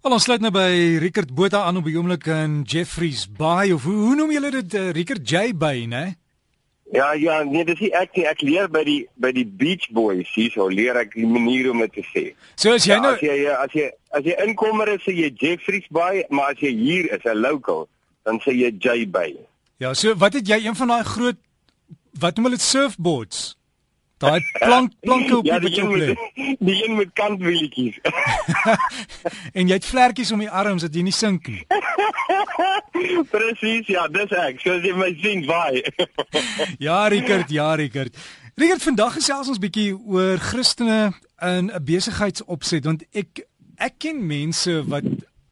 Al ons sluit nou by Rickert Botha aan op die oomblik in Jeffreys Bay of hoe, hoe noem julle dit uh, Rickert J Bay, né? Ja, ja, nee, dis ek nie, ek leer by die by die Beach Boys, hier so leer ek die manier om dit te sê. So as jy ja, nou as jy as jy as jy inkomer is, sê jy Jeffreys Bay, maar as jy hier is 'n local, dan sê jy J Bay. Ja, so wat het jy een van daai groot wat noem hulle dit surfboards? Daai plank planke op ja, die betoel. met, die een met kantwieltjies. en jy het vlekkies om die arms dat jy nie sink nie. Presies, ja, dis ek. So as jy my sien, vaai. Ja, Rickert, ja, Rickert. Rickert, vandag gesels ons bietjie oor Christene in 'n besigheidsopset want ek ek ken mense wat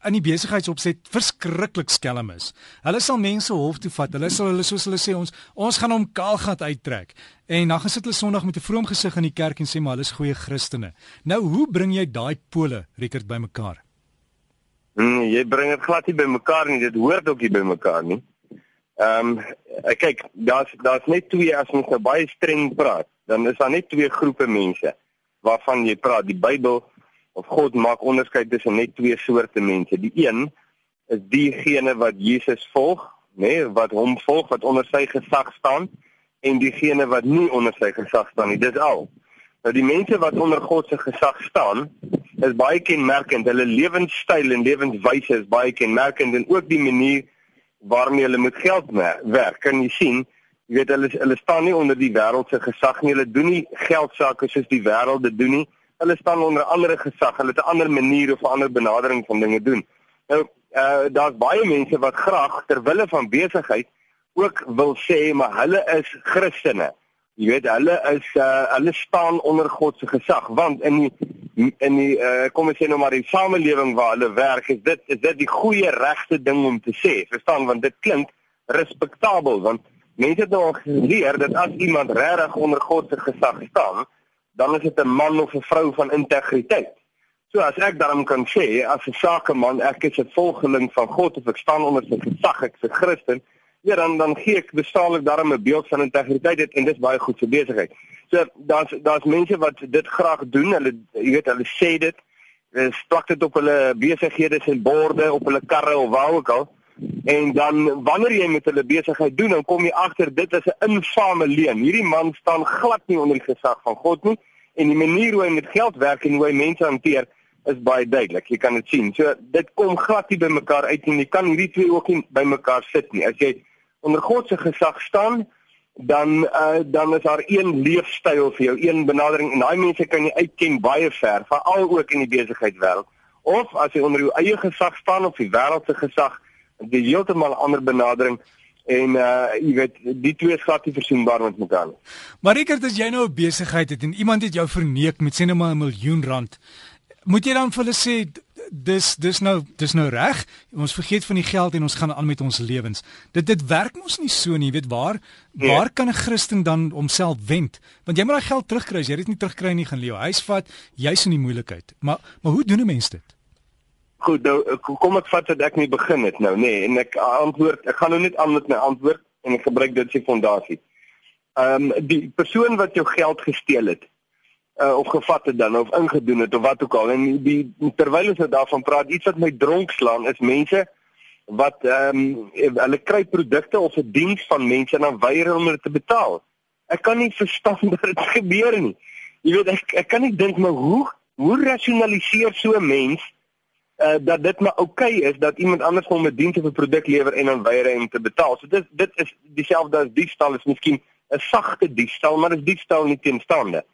in die besigheidsopset verskriklik skelm is. Hulle sal mense hof toe vat. Hulle sal hulle soos hulle sê ons ons gaan hom kaalgat uittrek. En dan gesit hulle Sondag met 'n vroom gesig in die kerk en sê maar hulle is goeie Christene. Nou hoe bring jy daai pole Rickert bymekaar? Hmm, jy bring dit glad nie bymekaar nie. Dit hoort ook nie bymekaar nie. Ehm um, kyk, daar's daar's net twee as ons nou baie streng praat, dan is daar net twee groepe mense waarvan jy praat. Die Bybel of God maak onderskeid tussen net twee soorte mense. Die een is diegene wat Jesus volg, nê, nee, wat hom volg, wat onder sy gesag staan en diegene wat nie onder sy gesag staan nie. Dis al. Nou die mense wat onder God se gesag staan, is baie kenmerkend. Hulle lewenstyl en lewenswyse is baie kenmerkend en ook die manier waarmee hulle met geld werk. Kan jy sien? Jy weet hulle hulle staan nie onder die wêreld se gesag nie. Hulle doen nie geld sake soos die wêreld dit doen nie. Hulle staan onder ander gesag. Hulle het 'n ander manier of 'n ander benadering van dinge doen. Nou, uh daar's baie mense wat graag ter wille van besigheid ook wil sê maar hulle is Christene. Jy weet hulle is uh hulle staan onder God se gesag want in die in die uh kom ons sê nou maar die samelewing waar hulle werk is dit is dit die goeie regte ding om te sê. Verstaan want dit klink respektabel want mense het nou geleer dat as iemand regtig onder God se gesag staan, dan is dit 'n man of 'n vrou van integriteit. So as ek daarom kan sê as 'n sakeman ek is 'n volgeling van God of ek staan onder sy gesag, ek's 'n Christen, ja dan dan gee ek besaamlik daarom 'n beeld van integriteit dit en dis baie goed vir besigheid. So daar's daar's mense wat dit graag doen. Hulle jy weet hulle sê dit hulle plak dit op hulle besighede se borde, op hulle karre of waar ook al. En dan wanneer jy met hulle besigheid doen, dan kom jy agter dit is 'n infame leuen. Hierdie man staan glad nie onder die gesag van God nie en die manier hoe hy met geld werk en hoe hy mense hanteer is baie duidelik. Jy kan dit sien. So dit kom glad nie by mekaar uit nie. Jy kan hierdie twee ook nie by mekaar sit nie. As jy onder God se gesag staan, dan uh, dan is daar een leefstyl vir jou, een benadering en daai mense kan jy uitken baie ver, veral ook in die besigheidswêreld. Of as jy onder jou eie gesag staan of die wêreld se gesag, jy heeltemal 'n ander benadering en uh jy weet die twee is glad nie versoenbaar met mekaar nie. Maar Rickert, as jy nou 'n besigheid het en iemand het jou verneek met sê net maar 'n miljoen rand, moet jy dan vir hulle sê dis dis nou dis nou reg. Ons vergeet van die geld en ons gaan aan met ons lewens. Dit dit werk mos nie so nie, weet waar nee. waar kan 'n Christen dan homself wend? Want jy moet daai geld terugkry, jy het dit nie terugkry nie, gaan leeu huis vat, jy's in die moeilikheid. Maar maar hoe doen 'n mens dit? Goed, nou kom ek vat dat ek nie begin het nou, nê, nee, en ek antwoord, ek gaan nou net aan met my antwoord en ek gebruik dit 'n fondasie. Ehm um, die persoon wat jou geld gesteel het, uh, of gevat het dan of ingedoen het of wat ook al en die terwyl ons nou daarvan praat iets wat my dronk slaan is mense wat ehm um, hulle kry produkte of 'n diens van mense en dan weier om dit te betaal. Ek kan nie verstaan dat dit gebeur nie. Jy weet ek ek kan nie dink maar hoe hoe rasionaliseer so 'n mens uh, dat dit maar oukei okay is dat iemand anders hom 'n diens of 'n produk lewer en dan weier om te betaal. So dit dit is dieselfde as diefstal is miskien 'n sagte diefstal, maar dit is diefstal nie teenstaande.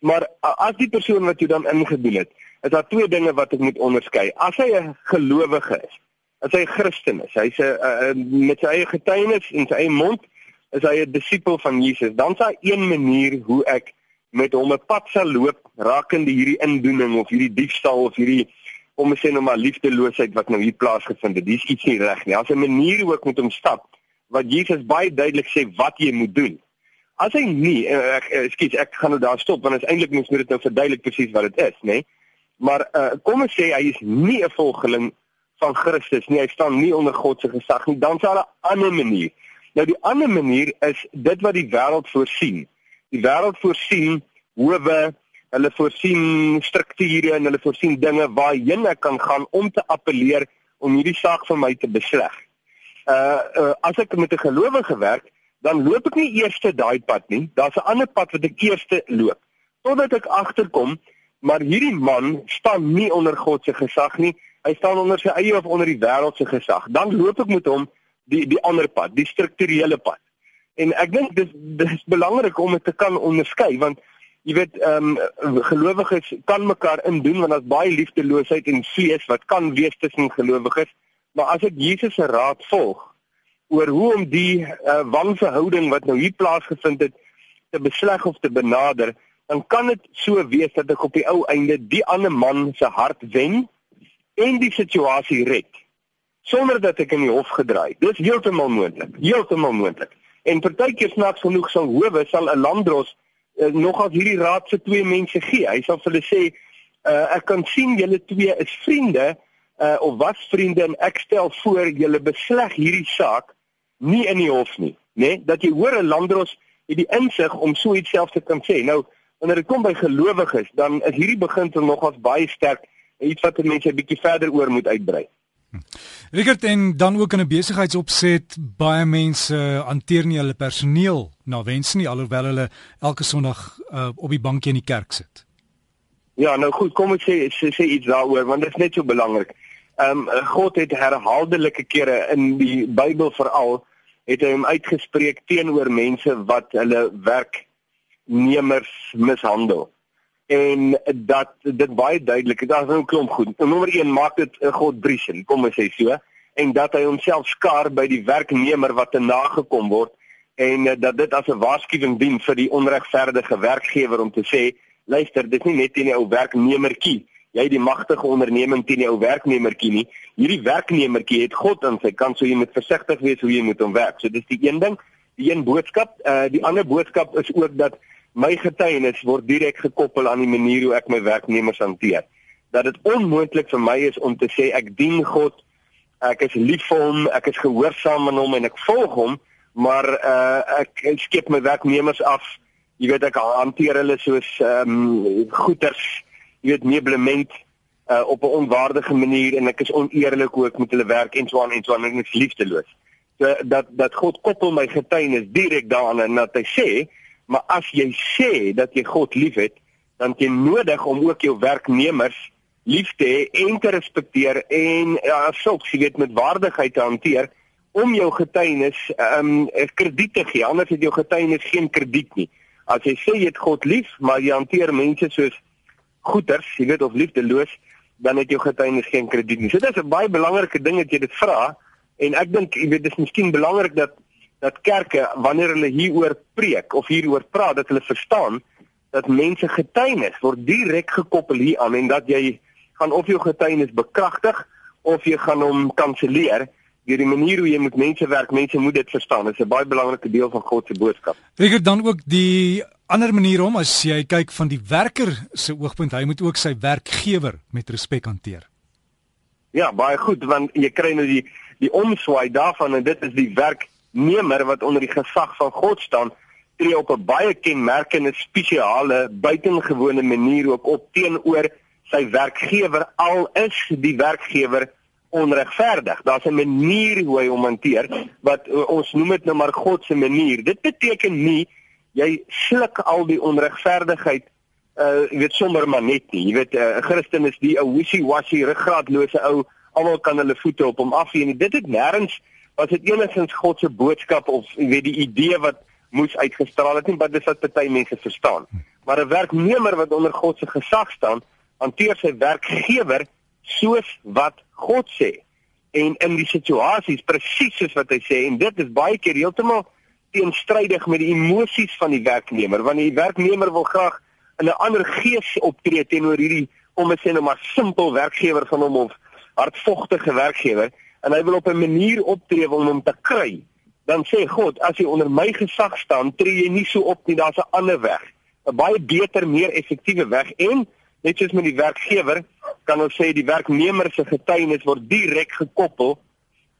Maar as die persoon wat jy dan ingedoen het, is daar twee dinge wat ek moet onderskei. As hy 'n gelowige is, as hy 'n Christen is, hy's 'n met sy eie getuienis en sy eie mond is hy 'n disipel van Jesus. Dan sal een manier hoe ek met hom 'n pad sal loop rakende hierdie indoening of hierdie diefstal of hierdie om te sê nou maar liefdeloosheid wat nou hier plaasgevind het. Dis iets nie reg nie. Daar's 'n manier ek met hom stap wat Jesus baie duidelik sê wat jy moet doen. As hy nie uh, ek ekskuus ek gaan nou daar stop want eintlik moet dit nou verduidelik presies wat dit is, nê? Nee? Maar uh, kom ons sê hy is nie 'n volgeling van Christus nie. Hy staan nie onder God se gesag nie. Dan sal 'n ander manier. Nou die ander manier is dit wat die wêreld voorsien. Die wêreld voorsien howe Hulle voorsien strukture en hulle voorsien dinge waarheen ek kan gaan om te appeleer om hierdie saak vir my te besleg. Uh, uh as ek met 'n gelowige werk, dan loop ek nie eers daai pad nie. Daar's 'n ander pad wat ek eers loop totdat ek agterkom maar hierdie man staan nie onder God se gesag nie. Hy staan onder sy eie of onder die wêreld se gesag. Dan loop ek met hom die die ander pad, die strukturele pad. En ek dink dis dis belangrik om dit te kan onderskei want jy weet ehm um, gelowiges kan mekaar indoen want daar's baie liefdeloosheid en vlees wat kan wees tussen gelowiges. Maar as ek Jesus se raad volg oor hoe om die uh, wanverhouding wat nou hier plaasgevind het te besleg of te benader, dan kan dit so wees dat ek op die ou einde die ander man se hart wen en die situasie red sonder dat ek in die hof gedraai. Dis heeltemal moontlik. Heeltemal moontlik. En partykeer snaaks genoeg sal howe sal 'n landdros uh, nog as hierdie raad se twee mense gee. Hy sal vir hulle sê, uh, "Ek kan sien julle twee is vriende uh, of was vriende en ek stel voor julle besleg hierdie saak nie in die hof nie, né? Nee? Dat jy hoor 'n landdros het die insig om so iets self te kan sê. Nou, wanneer dit kom by gelowiges, dan is hierdie beginsel nogals baie sterk iets wat mense 'n bietjie verder oor moet uitbrei. Rickert en dan ook in 'n besigheidsopset baie mense hanteer nie hulle personeel na wens nie alhoewel hulle elke Sondag uh, op die bankie in die kerk sit. Ja, nou goed, kom ek sê sê, sê iets daaroor want dit is net so belangrik. Ehm um, God het herhaaldelike kere in die Bybel veral het hy hom uitgespreek teenoor mense wat hulle werknemers mishandel en dat dit baie duidelik is. Daar's nou 'n klomp goed. Nommer 1 maak dit 'n God briesen, kom ons sê so, en dat hy homself skaar by die werknemer wat te nagekom word en uh, dat dit as 'n waarskuwing dien vir die onregverdige werkgewer om te sê, luister, dit is nie net teen die ou werknemertjie jy die magtige onderneming teen die ou werknemertjie nie. Hierdie werknemertjie het God aan sy kant, so jy moet versigtig wees hoe jy met hom werk. So dis die een ding, die een boodskap. Uh die ander boodskap is ook dat my getuienis word direk gekoppel aan die manier hoe ek my werknemers hanteer. Dat dit onmoontlik vir my is om te sê ek dien God, ek is lief vir hom, ek is gehoorsaam aan hom en ek volg hom, maar uh ek, ek skep my werknemers af. Jy weet ek hanteer hulle soos ehm um, goeders, jy weet meublement uh op 'n onwaardige manier en ek is oneerlik hoe ek met hulle werk en so aan en so aan en ek is liefdeloos. So dat dat God koppel my getuienis direk daaraan en dat hy sê Maar as jy sê dat jy God liefhet, dan jy nodig om ook jou werknemers lief te hê en te respekteer en ja, sulks jy weet met waardigheid te hanteer om jou getuienis ehm um, krediet te gee. Anders het jou getuienis geen krediet nie. As jy sê jy het God lief, maar jy hanteer mense soos goeters, jy weet of liefdeloos, dan het jou getuienis geen krediet nie. So dit is 'n baie belangrike ding dat jy dit vra en ek dink jy weet dis miskien belangrik dat dat kerke wanneer hulle hieroor preek of hieroor praat dat hulle verstaan dat mense getuienis word direk gekoppel hieraan en dat jy gaan of jou getuienis bekragtig of jy gaan hom kanselleer deur die manier hoe jy met mense werk. Mense moet dit verstaan. Dit is 'n baie belangrike deel van God se boodskap. Ek dan ook die ander manier om as jy kyk van die werker se oogpunt hy moet ook sy werkgewer met respek hanteer. Ja baie goed want jy kry nou die die omswaai daarvan en dit is die werk nemer wat onder die gesag van God staan tree op 'n baie kenmerkende spesiale buitengewone manier ook op teenoor sy werkgewer al is die werkgewer onregverdig. Daar's 'n manier hoe hy hom hanteer wat uh, ons noem dit nou maar God se manier. Dit beteken nie jy sluk al die onregverdigheid uh jy weet sommer maar net nie. Jy weet 'n uh, Christen is die ou wishy-washy ruggraatlose ou. Almal kan hulle voete op hom afvee en dit het nêrens was dit enigstens God se boodskap of jy weet die idee wat moes uitgestraal het nie wat dit wat baie mense verstaan. Maar 'n werknemer wat onder God se gesag staan, hanteer sy werkgewer soos wat God sê. En in die situasies presies soos wat hy sê en dit is baie keer heeltemal teenstrydig met die emosies van die werknemer want die werknemer wil graag in 'n ander gees optree teenoor hierdie om te sê nou maar simpel werkgewer van hom of hardvogtige werkgewer en hy wil op 'n manier optree om hom te kry, dan sê God, as jy onder my gesag staan, tree jy nie so op nie, daar's 'n ander weg. 'n Baie beter, meer effektiewe weg en net soos met die werkgewer, kan ons sê die werknemer se getuienis word direk gekoppel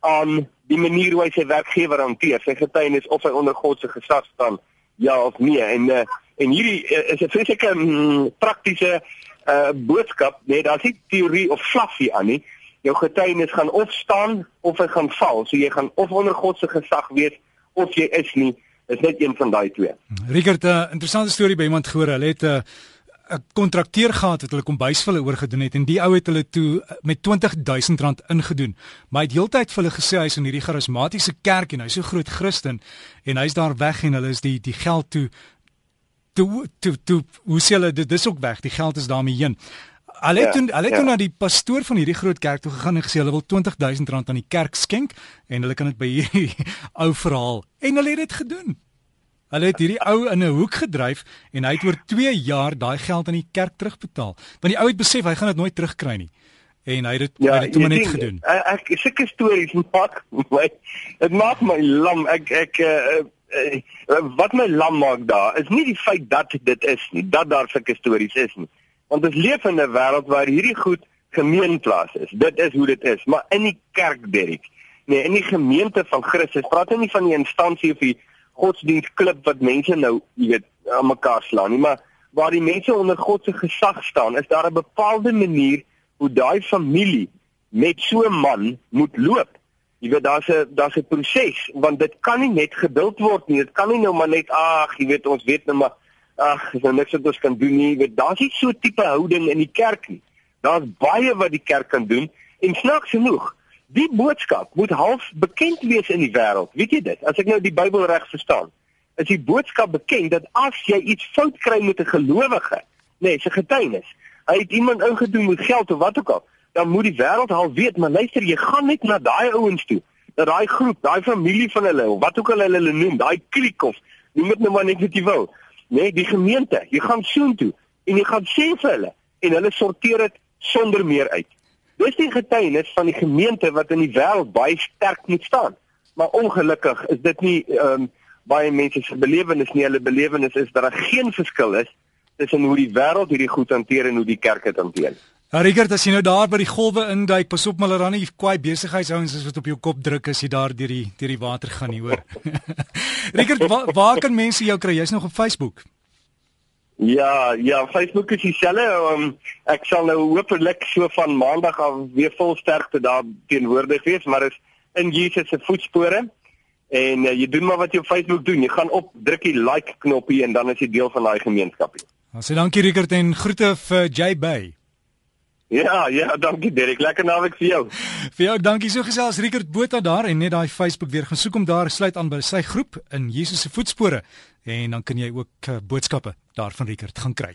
aan die manier hoe hy sy werkgewer hanteer, sy getuienis of hy onder God se gesag staan ja of nee en uh, en hierdie uh, is 'n fisieke mm, praktiese uh, boodskap, nee, daar's nie teorie of fluffy aan nie. Jou getuienis gaan of staan of hy gaan val. So jy gaan of onder God se gesag wees of jy is nie. Dit is net een van daai twee. Richard, 'n uh, interessante storie by iemand gehoor. Hulle het 'n uh, 'n kontrakteur gehad wat hulle kombuisvulle oorgedoen het en die ou het hulle toe met 20000 rand ingedoen. Maar hy het heeltyd vir hulle gesê hy's in hierdie charismatiese kerk en hy's so groot Christen en hy's daar weg en hulle is die die geld toe toe toe toe hoe sê hulle dit dis ook weg. Die geld is daarmee heen. Hulle het ja, toe hulle het ja. toe na die pastoor van hierdie groot kerk toe gegaan en gesê hulle wil 20000 rand aan die kerk skenk en hulle kan dit by hierdie ou verhaal. En hulle het dit gedoen. Hulle het hierdie ou in 'n hoek gedryf en hy het oor 2 jaar daai geld aan die kerk terugbetaal. Want die ou het besef hy gaan dit nooit terugkry nie. En hy het dit ja, net net gedoen. Ek sulke stories maak my dit maak my lam. Ek ek uh, uh, wat my lam maak daar is nie die feit dat dit is nie, dat daar sulke stories is nie. Want ons leef in 'n wêreld waar hierdie goed gemeenplaas is. Dit is hoe dit is, maar in die kerk Derek. Nee, in die gemeente van Christus. Praat nie van die instansie of die godsdienstklip wat mense nou, jy weet, aan mekaar slaan nie, maar waar die mense onder God se gesag staan, is daar 'n bepaalde manier hoe daai familie met so 'n man moet loop. Jy weet daar's 'n daar's 'n proses want dit kan nie net geduld word nie. Dit kan nie nou maar net ag, jy weet ons weet nou maar ag, is nou niks wat ons kan doen nie. Weet daar's nie so tipe houding in die kerk nie. Daar's baie wat die kerk kan doen en snaaks genoeg Die boodskap moet half bekend wees in die wêreld. Weet jy dit? As ek nou die Bybel reg verstaan, is die boodskap bekend dat as jy iets fout kry met 'n gelowige, nee, sy getuienis, hy het iemand ingedoen met geld of wat ook al, dan moet die wêreld half weet, maar luister, jy gaan net na daai ouens toe, na daai groep, daai familie van hulle of wat ook al hulle hulle noem, daai kliek of noem dit nou maar net wat jy wil. Nee, die gemeente, jy gaan soontoe en jy gaan sê vir hulle en hulle sorteer dit sonder meer uit. Dis die getuienis van die gemeente wat in die wêreld baie sterk moet staan. Maar ongelukkig is dit nie ehm um, baie mense se belewenis nie. Hulle belewenis is dat daar geen verskil is tussen hoe die wêreld hierdie goed hanteer en hoe die kerk dit hanteer. Ja, Richard, as jy nou daar by die golwe induik, pas op maar dan nie kwaai besigheidsouens is wat op jou kop druk as jy daar deur die deur die water gaan nie, hoor. Richard, wa, waar kan mense jou kry? Jy's nog op Facebook? Ja, ja, Facebook is dieselfde. Um, ek sal nou hopelik so van maandag af weer vol sterkte daar teenwoordig wees, maar is in Jesus se voetspore. En uh, jy doen maar wat jy op Facebook doen. Jy gaan op druk die like knoppie en dan is jy deel van daai gemeenskap. Ons sê dankie Rickert en groete vir Jay Bay. Ja, ja, dankie Derek. Lekker naweek vir jou. Vir jou dankie so gesels Rickert Botha daar en net daai Facebook weer gaan soek om daar sluit aan by sy groep in Jesus se voetspore en dan kan jy ook uh, boodskappe daarvan Rickert gaan kry.